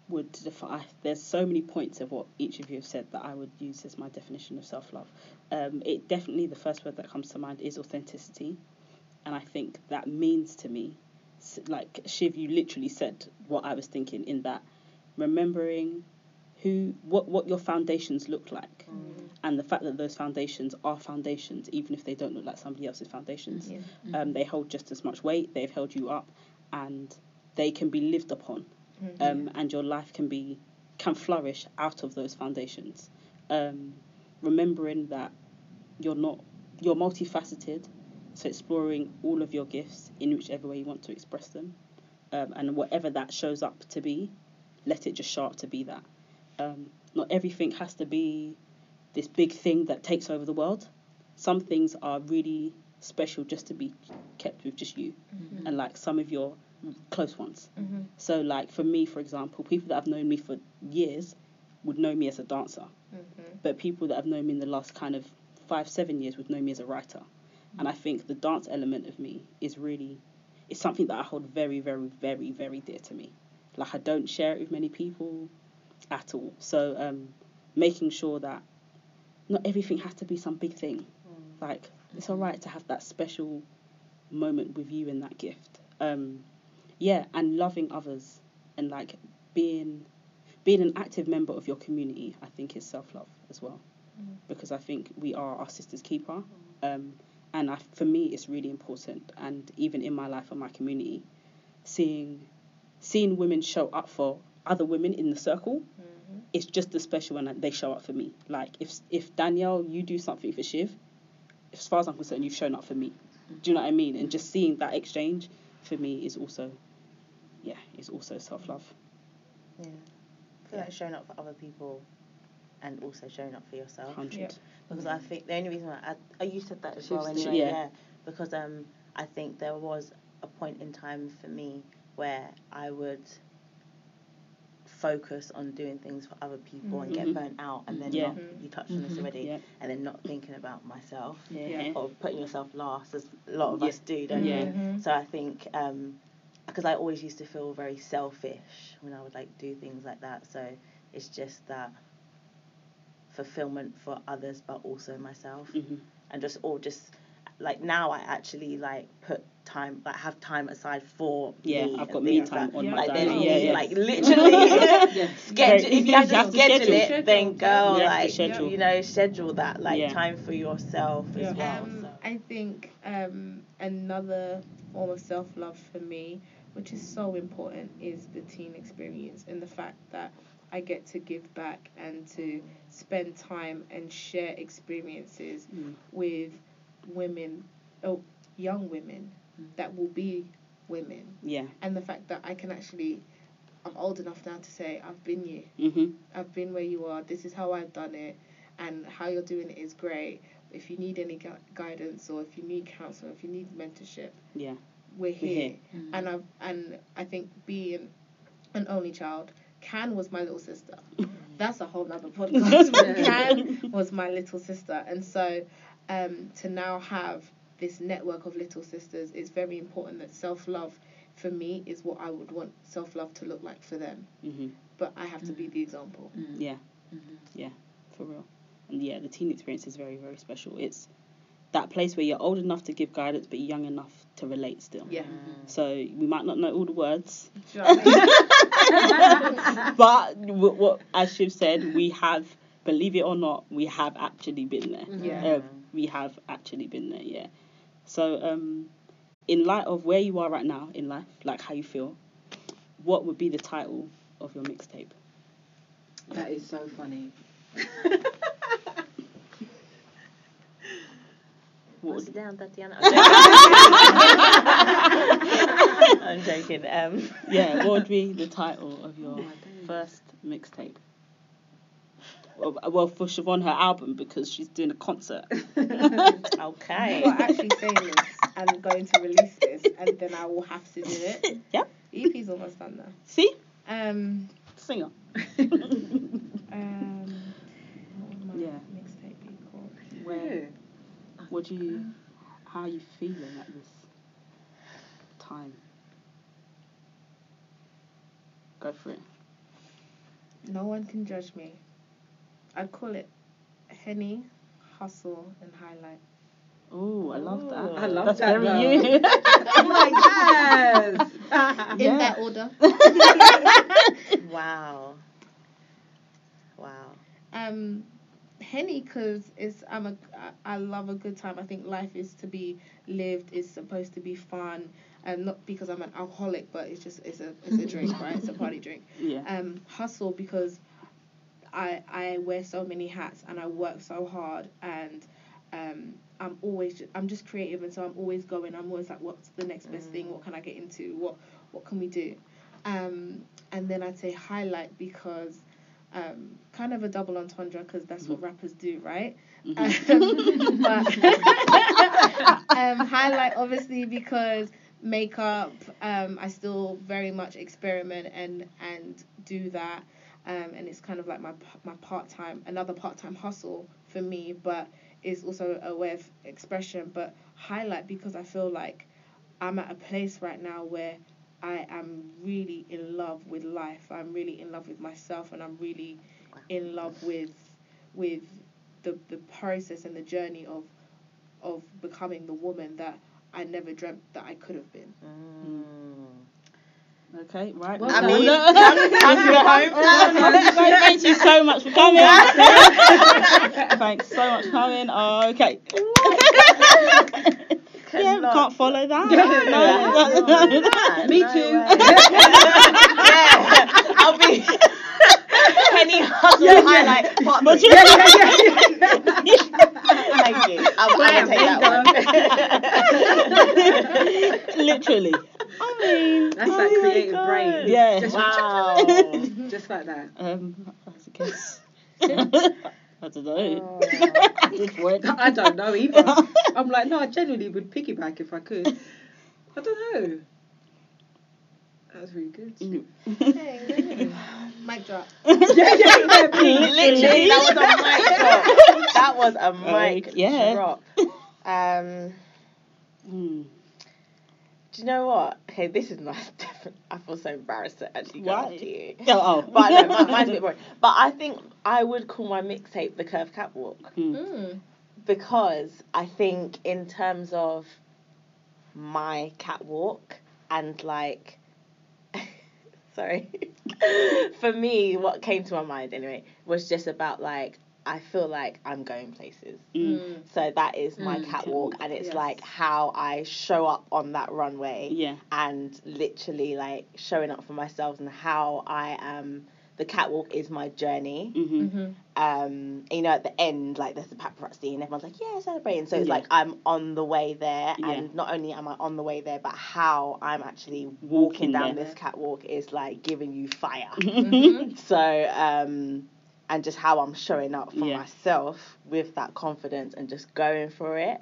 Speaker 4: would define, there's so many points of what each of you have said that I would use as my definition of self love. Um, it definitely, the first word that comes to mind is authenticity. And I think that means to me like Shiv, you literally said what I was thinking in that remembering who what what your foundations look like and the fact that those foundations are foundations even if they don't look like somebody else's foundations
Speaker 3: Yeah.
Speaker 4: um, they hold just as much weight they've held you up and they can be lived upon.
Speaker 3: Mm-hmm.
Speaker 4: um, and your life can be can flourish out of those foundations. Um, remembering that you're not you're multifaceted so exploring all of your gifts in whichever way you want to express them. Um, and whatever that shows up to be let it just show up to be that. Um, not everything has to be this big thing that takes over the world some things are really special just to be kept with just you and like some of your close ones.
Speaker 3: Mm-hmm.
Speaker 4: so like for me for example people that have known me for years would know me as a dancer.
Speaker 3: Mm-hmm.
Speaker 4: but people that have known me in the last kind of five seven years would know me as a writer. And i think the dance element of me is really it's something that i hold very very very very dear to me. Like i don't share it with many people at all. So um making sure that not everything has to be some big thing. Like it's all right to have that special moment with you and that gift. Um yeah and loving others and like being being an active member of your community i think is self-love as well. Because i think we are our sister's keeper. Um and I, for me it's really important. And even in my life and my community seeing seeing women show up for other women in the circle it's just as special when they show up for me like if if danielle you do something for shiv as far as i'm concerned you've shown up for me do you know what i mean and just seeing that exchange for me is also yeah is also self-love
Speaker 2: Yeah. I feel like showing up for other people and also showing up for yourself.
Speaker 4: 100
Speaker 3: Yep.
Speaker 2: Because I think the only reason why I, oh, you said that as well anyway.
Speaker 4: yeah.
Speaker 2: Yeah. Because um, I think there was a point in time for me where I would focus on doing things for other people and
Speaker 4: Mhm.
Speaker 2: get burnt out, and then
Speaker 4: Yeah.
Speaker 2: not, you touched on this
Speaker 5: Mhm.
Speaker 2: already,
Speaker 4: Yeah.
Speaker 2: and then not thinking about myself
Speaker 4: yeah,
Speaker 3: Yeah.
Speaker 2: or putting yourself last, as a lot of
Speaker 4: Yeah.
Speaker 2: us do, don't
Speaker 4: Yeah.
Speaker 2: we?
Speaker 3: Mm-hmm.
Speaker 2: So I think because I always used to feel very selfish when I would like do things like that. So it's just that fulfillment for others, but also myself,
Speaker 4: hmm
Speaker 2: and just or just like now I actually like put time like have time aside for
Speaker 4: yeah
Speaker 2: me
Speaker 4: i've
Speaker 2: and
Speaker 4: got me
Speaker 2: things
Speaker 4: time
Speaker 2: like,
Speaker 4: on
Speaker 3: Yeah.
Speaker 4: my
Speaker 2: like
Speaker 4: diary yeah, yeah.
Speaker 2: like literally
Speaker 5: Yeah.
Speaker 2: schedule
Speaker 4: Very-
Speaker 2: if you have
Speaker 4: you
Speaker 2: to schedule,
Speaker 3: schedule.
Speaker 2: it then go
Speaker 4: You
Speaker 2: like
Speaker 4: schedule.
Speaker 2: you know schedule that like
Speaker 4: Yeah.
Speaker 2: time for yourself as well.
Speaker 3: Um,
Speaker 2: so.
Speaker 3: I think um, another form of self love for me, which is so important, is the teen experience and the fact that I get to give back and to spend time and share experiences
Speaker 4: Mm.
Speaker 3: with women, oh, young women that will be women.
Speaker 4: yeah
Speaker 3: And the fact that I can actually, I'm old enough now to say, I've been you.
Speaker 4: hmm
Speaker 3: I've been where you are. This is how I've done it, and how you're doing it is great. If you need any gu- guidance or if you need counsel, if you need mentorship,
Speaker 4: yeah
Speaker 3: we're here.
Speaker 4: here.
Speaker 3: And I've and I think being an only child, Can was my little sister. That's a whole nother podcast. Can was my little sister, and so um, to now have this network of little sisters, it's very important that self love for me is what I would want self love to look like for them.
Speaker 4: hmm
Speaker 3: But I have to be the example.
Speaker 4: Yeah, yeah, for real. And yeah, the teen experience is very, very special. It's that place where you're old enough to give guidance, but young enough to relate still.
Speaker 3: Yeah.
Speaker 4: So we might not know all the words,
Speaker 3: you know I mean?
Speaker 4: but what, what as Shiv said, we have, believe it or not, we have actually been there.
Speaker 3: Yeah.
Speaker 4: Uh, we have actually been there. Yeah. So um, in light of where you are right now in life, like how you feel, what would be the title of your mixtape?
Speaker 5: That is so funny.
Speaker 4: What
Speaker 2: What's
Speaker 4: would,
Speaker 2: it down, Tatiana? I'm joking. I'm joking. Um,
Speaker 4: yeah, what would be the title of your
Speaker 5: Oh,
Speaker 4: first mixtape? Well, well, for Siobhan, her album because she's doing a concert.
Speaker 2: okay.
Speaker 3: You're actually saying this and going to release this, and then I will have to do it.
Speaker 4: Yep.
Speaker 3: EP's almost done now.
Speaker 4: See,
Speaker 3: Um,
Speaker 4: singer.
Speaker 3: um, what
Speaker 4: Yeah.
Speaker 3: mixtape be called?
Speaker 4: Where? What do you? How are you feeling at this time? Go for it.
Speaker 3: No one can judge me. I'd call it Henny, Hustle, and Highlight.
Speaker 4: Oh, I love that.
Speaker 2: Ooh.
Speaker 5: I love
Speaker 4: That's
Speaker 5: that,
Speaker 4: very you.
Speaker 5: I'm like, yes.
Speaker 3: In
Speaker 4: Yeah.
Speaker 3: that order.
Speaker 2: Wow. Wow.
Speaker 3: um henny because it's i'm a I love a good time i think life is to be lived is supposed to be fun and not because i'm an alcoholic but it's just it's a it's a drink right it's a party drink
Speaker 4: yeah.
Speaker 3: um hustle because i i wear so many hats and i work so hard and um i'm always i'm just creative and so i'm always going. I'm always like what's the next best thing? What can i get into? What what can we do? Um and then i'd say highlight because um, kind of a double entendre because that's what rappers do, right? Um, but um, highlight obviously because makeup, um, I still very much experiment and and do that, um, and it's kind of like my my part time another part time hustle for me, but it's also a way of expression. But highlight because I feel like I'm at a place right now where I am really in love with life. I'm really in love with myself, and I'm really in love with with the the process and the journey of of becoming the woman that I never dreamt that I could have been.
Speaker 4: Okay, right.
Speaker 5: Well
Speaker 2: I
Speaker 5: done.
Speaker 2: mean,
Speaker 4: No.
Speaker 2: time to go home.
Speaker 4: No, no, Thank you so much for coming. Thanks so much for coming. Oh, okay. yeah, we can't follow that.
Speaker 5: Yeah,
Speaker 4: no, no, no.
Speaker 5: Me too.
Speaker 2: yeah, I'll be Penny Hustle highlight part three. Thank you. I'm glad to take that one.
Speaker 4: Literally. I mean,
Speaker 5: That's
Speaker 4: oh
Speaker 5: that creative
Speaker 4: God.
Speaker 5: brain.
Speaker 4: Yeah.
Speaker 5: Just,
Speaker 2: wow.
Speaker 5: just like that.
Speaker 4: Um, that's a guess. I don't know. Good word.
Speaker 5: I don't know either. I'm like, no, I genuinely would piggyback if I could. I don't know. That was really good.
Speaker 4: Mm.
Speaker 3: Hey, mic drop.
Speaker 5: yeah, yeah, yeah.
Speaker 2: Literally, that was a mic drop. That was a mic
Speaker 4: Uh, yeah.
Speaker 2: drop. Um,
Speaker 4: Mm.
Speaker 2: Do you know what? Okay, this is not different. I feel so embarrassed to actually go
Speaker 4: Why?
Speaker 2: after you.
Speaker 4: Oh, oh.
Speaker 2: But no, mine- mine's a bit boring. But I think I would call my mixtape the Curve Catwalk
Speaker 4: Mm.
Speaker 3: Mm.
Speaker 2: because I think in terms of my catwalk and like sorry for me what came to my mind anyway was just about like I feel like I'm going places
Speaker 4: Mm.
Speaker 2: so that is my
Speaker 5: Mm,
Speaker 2: catwalk
Speaker 4: catwalk,
Speaker 2: and it's
Speaker 3: yes.
Speaker 2: like how I show up on that runway
Speaker 4: Yeah.
Speaker 2: and literally like showing up for myself and how I am the catwalk is my journey
Speaker 4: Mm-hmm.
Speaker 3: Mm-hmm.
Speaker 2: um you know at the end like there's the paparazzi and everyone's like yeah celebrating so it's
Speaker 4: Yeah.
Speaker 2: like i'm on the way there
Speaker 4: Yeah.
Speaker 2: and not only am i on the way there but how i'm actually walking,
Speaker 4: Walking
Speaker 2: down
Speaker 4: there.
Speaker 2: this catwalk is like giving you fire
Speaker 3: Mm-hmm.
Speaker 2: so um and just how i'm showing up for
Speaker 4: Yeah.
Speaker 2: myself with that confidence and just going for it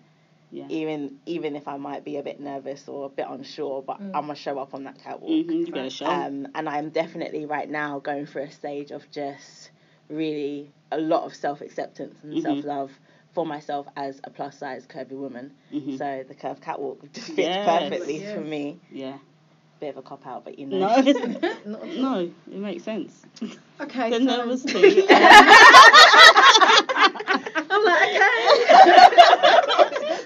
Speaker 4: Yeah.
Speaker 2: even even if i might be a bit nervous or a bit unsure but
Speaker 3: Mm.
Speaker 2: i'm gonna show up on that catwalk
Speaker 4: Mm-hmm. You better show.
Speaker 2: um, and I'm definitely right now going through a stage of just really a lot of self acceptance and
Speaker 4: Mhm.
Speaker 2: self love for myself as a plus size curvy woman.
Speaker 4: Mhm.
Speaker 2: So the curve catwalk just fits
Speaker 4: Yes.
Speaker 2: perfectly
Speaker 3: Yes.
Speaker 2: for me.
Speaker 4: yeah.
Speaker 2: Bit of a cop out, but you know.
Speaker 4: No.
Speaker 3: Not at all.
Speaker 4: no, it makes sense.
Speaker 5: Okay,
Speaker 4: The
Speaker 5: so
Speaker 4: nervously.
Speaker 5: I'm like, okay.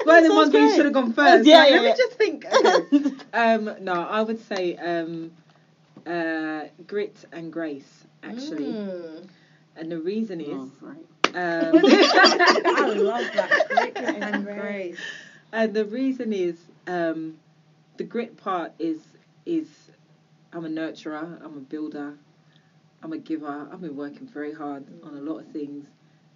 Speaker 5: One of the ones where you should have gone first.
Speaker 4: Yeah,
Speaker 5: Like,
Speaker 4: yeah,
Speaker 5: let
Speaker 4: yeah.
Speaker 5: me just think. Okay. um, no, I would say um, uh, grit and grace, actually.
Speaker 3: Mm.
Speaker 5: And the reason is.
Speaker 4: Oh, right.
Speaker 5: Um,
Speaker 3: I love that. Grit and grace.
Speaker 5: And the reason is um, the grit part is is I'm a nurturer, I'm a builder, I'm a giver. I've been working very hard on a lot of things.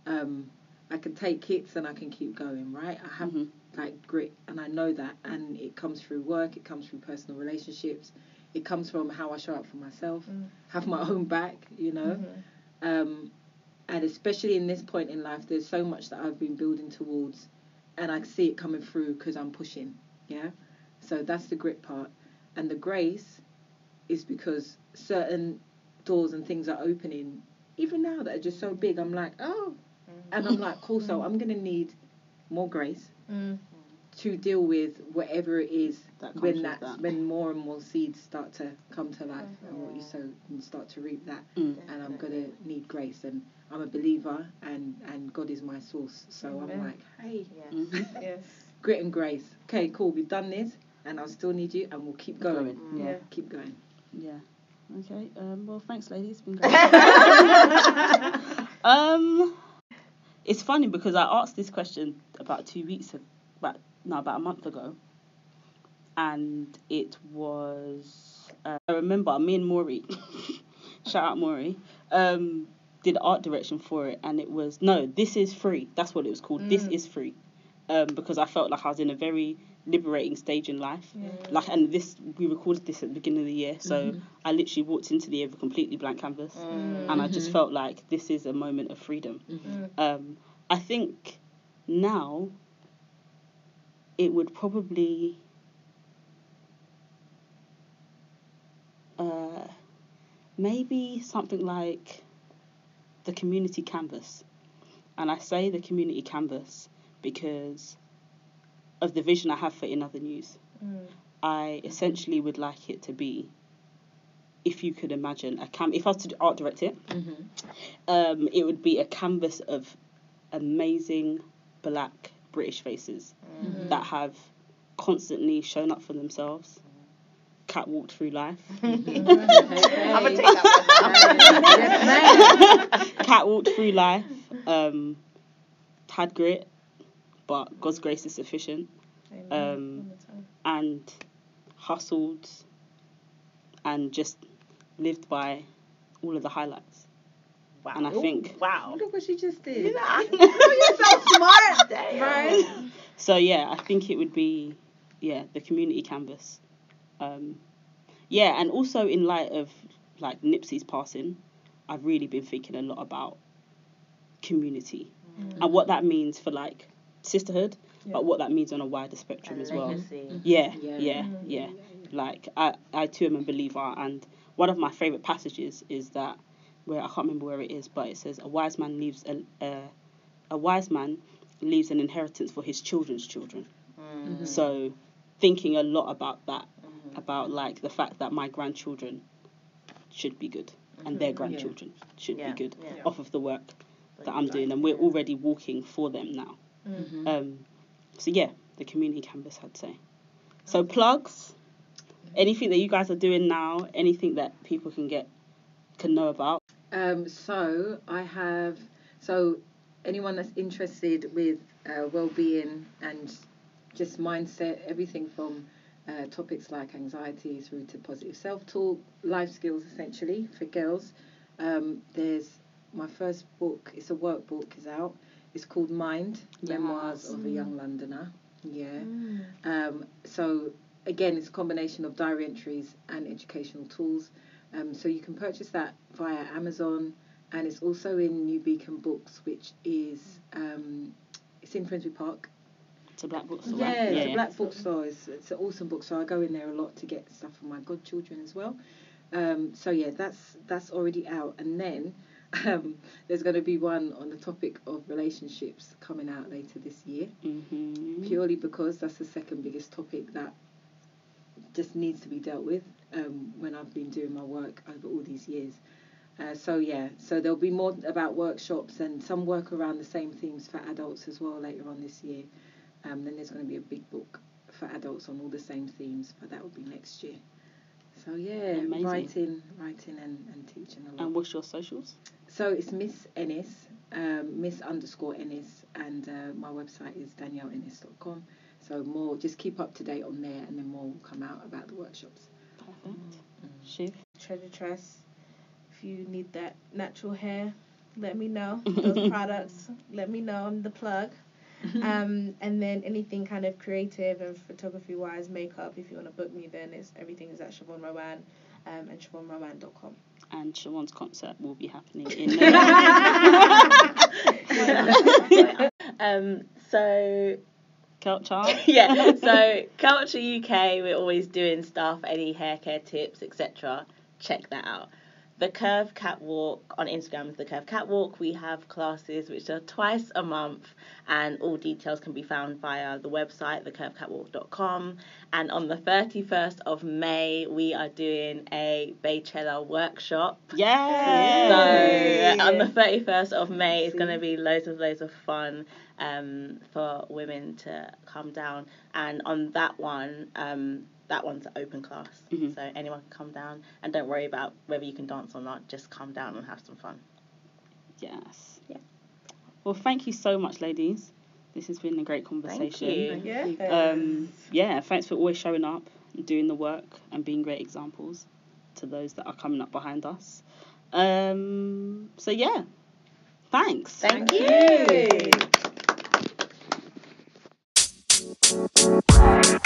Speaker 5: Um, I can take hits and I can keep going, right? I have
Speaker 4: Mhm.
Speaker 5: like grit and I know that and it comes through work, it comes through personal relationships, it comes from how I show up for myself,
Speaker 3: Mm.
Speaker 5: have my own back, you know. Um, and especially in this point in life, there's so much that I've been building towards, and I see it coming through because I'm pushing. Yeah, so that's the grit part, and the grace is because certain doors and things are opening, even now that are just so big. I'm like, oh, and I'm like, cool. So I'm gonna need more grace
Speaker 3: Mm.
Speaker 5: to deal with whatever it is
Speaker 4: That comes
Speaker 5: when that's
Speaker 4: that.
Speaker 5: when more and more seeds start to come to life and what you sow and start to reap that
Speaker 4: Mm.
Speaker 5: and I'm gonna need grace and I'm a believer and and God is my source so I'm like hey
Speaker 2: Yes.
Speaker 4: Mhm.
Speaker 3: Yes.
Speaker 5: grit and grace. Okay, cool. We've done this, and I'll still need you, and we'll keep going.
Speaker 4: Going,
Speaker 3: Yeah.
Speaker 4: Yeah.
Speaker 5: Keep going.
Speaker 4: Yeah. Okay. Um, well, thanks, ladies. It's been great. um, it's funny because I asked this question about two weeks, ag- about no, about a month ago, and it was. Uh, I remember me and Maury, shout out Maury, um, did art direction for it, and it was no, this is free. That's what it was called. This
Speaker 3: Mm.
Speaker 4: is free, um, because I felt like I was in a very liberating stage in life.
Speaker 3: Yeah.
Speaker 4: Like, and this we recorded this at the beginning of the year, so
Speaker 5: Mhm.
Speaker 4: I literally walked into the year with a completely blank canvas,
Speaker 2: Mm.
Speaker 4: and I just
Speaker 5: Mhm.
Speaker 4: felt like this is a moment of freedom.
Speaker 5: Mhm.
Speaker 4: Um, I think now it would probably uh, maybe something like the community canvas. And I say the community canvas because of the vision I have for In Other News.
Speaker 3: Mm.
Speaker 4: I essentially would like it to be, if you could imagine, a cam. If I was to art direct it,
Speaker 5: Mhm.
Speaker 4: um, it would be a canvas of amazing black British faces
Speaker 3: Mhm.
Speaker 4: that have constantly shown up for themselves, catwalked through life,
Speaker 2: I'm gonna take that one.
Speaker 4: catwalked through life, um, had grit, but God's grace is sufficient, Um,
Speaker 3: All the time.
Speaker 4: and hustled, and just lived by all of the highlights.
Speaker 2: Wow.
Speaker 4: And I think-
Speaker 2: Wow.
Speaker 5: Look what she just did.
Speaker 2: You know, I- you're so smart. Damn.
Speaker 3: Right.
Speaker 4: So yeah, I think it would be yeah the community canvas. Um, yeah, and also in light of like Nipsey's passing, I've really been thinking a lot about community and what that means for like sisterhood,
Speaker 3: Yeah.
Speaker 4: but what that means on a wider spectrum
Speaker 2: And
Speaker 4: as well.
Speaker 2: legacy.
Speaker 4: Yeah,
Speaker 5: Yeah.
Speaker 4: yeah, yeah. Like I, I too am a believer, and one of my favorite passages is that where I can't remember where it is, but it says a wise man leaves a a, a wise man leaves an inheritance for his children's children.
Speaker 2: Mm.
Speaker 4: So thinking a lot about that,
Speaker 2: Mhm.
Speaker 4: about like the fact that my grandchildren should be good and their grandchildren should
Speaker 2: Yeah,
Speaker 4: be good
Speaker 2: yeah.
Speaker 4: off of the work that I'm doing, and we're already walking for them now.
Speaker 3: Mm.
Speaker 4: Um, so yeah, the community canvas, I'd say. So plugs, anything that you guys are doing now, anything that people can get can know about.
Speaker 5: Um, so I have so anyone that's interested with uh, well-being and just mindset, everything from uh, topics like anxiety through to positive self-talk, life skills essentially for girls. Um, there's my first book. It's a workbook. is out. It's called Mind: Memoirs
Speaker 4: Yes.
Speaker 5: of a Young Londoner. Yeah.
Speaker 3: Mm.
Speaker 5: Um, so again, it's a combination of diary entries and educational tools. Um, so you can purchase that via Amazon, and it's also in New Beacon Books, which is um, it's in Finsbury Park.
Speaker 4: It's a black bookstore.
Speaker 5: Yeah,
Speaker 4: right?
Speaker 5: it's a black bookstore. It's, it's an awesome bookstore. I go in there a lot to get stuff for my godchildren as well. Um, so yeah, that's that's already out, and then um, there's going to be one on the topic of relationships coming out later this year
Speaker 4: hmm
Speaker 5: purely because that's the second biggest topic that just needs to be dealt with um, when I've been doing my work over all these years. Uh, so yeah, so there'll be more about workshops and some work around the same themes for adults as well later on this year. Um, then there's going to be a big book for adults on all the same themes, but that will be next year. So yeah,
Speaker 4: Amazing.
Speaker 5: writing, writing and, and teaching a lot.
Speaker 4: And what's your socials?
Speaker 5: So it's Miss Ennis, um, Miss underscore Ennis, and uh, my website is danielleennis.com. So more, just keep up to date on there, and then more will come out about the workshops.
Speaker 4: Perfect. Shiv.
Speaker 3: Treasure Tress. If you need that natural hair, let me know. Those products, let me know. I'm the plug. Um, and then anything kind of creative and photography wise, makeup. If you want to book me, then it's everything is at Siobhan Rowan, um, and SiobhanRowan.com.
Speaker 4: And Siobhan's concert will be happening in
Speaker 2: Um, so
Speaker 4: Culture.
Speaker 2: yeah, so Culture UK, we're always doing stuff, any hair care tips, etc. Check that out. The Curve Catwalk on Instagram is the Curve Catwalk. We have classes which are twice a month, and all details can be found via the website, thecurvecatwalk.com. And on the 31st of May, we are doing a Beychella workshop.
Speaker 4: Yeah.
Speaker 2: So on the 31st of May, it's going to be loads of loads of fun um, for women to come down. And on that one, um, that one's an open class,
Speaker 4: Mhm.
Speaker 2: so anyone can come down. And don't worry about whether you can dance or not. Just come down and have some fun.
Speaker 4: Yes.
Speaker 2: Yeah.
Speaker 4: Well, thank you so much, ladies. This has been a great conversation.
Speaker 2: Thank
Speaker 4: conversation.
Speaker 2: you.
Speaker 3: Yeah.
Speaker 4: Um, yeah, thanks for always showing up and doing the work and being great examples to those that are coming up behind us. Um, so yeah, thanks.
Speaker 2: Thank,
Speaker 3: Thank
Speaker 2: you.
Speaker 3: you.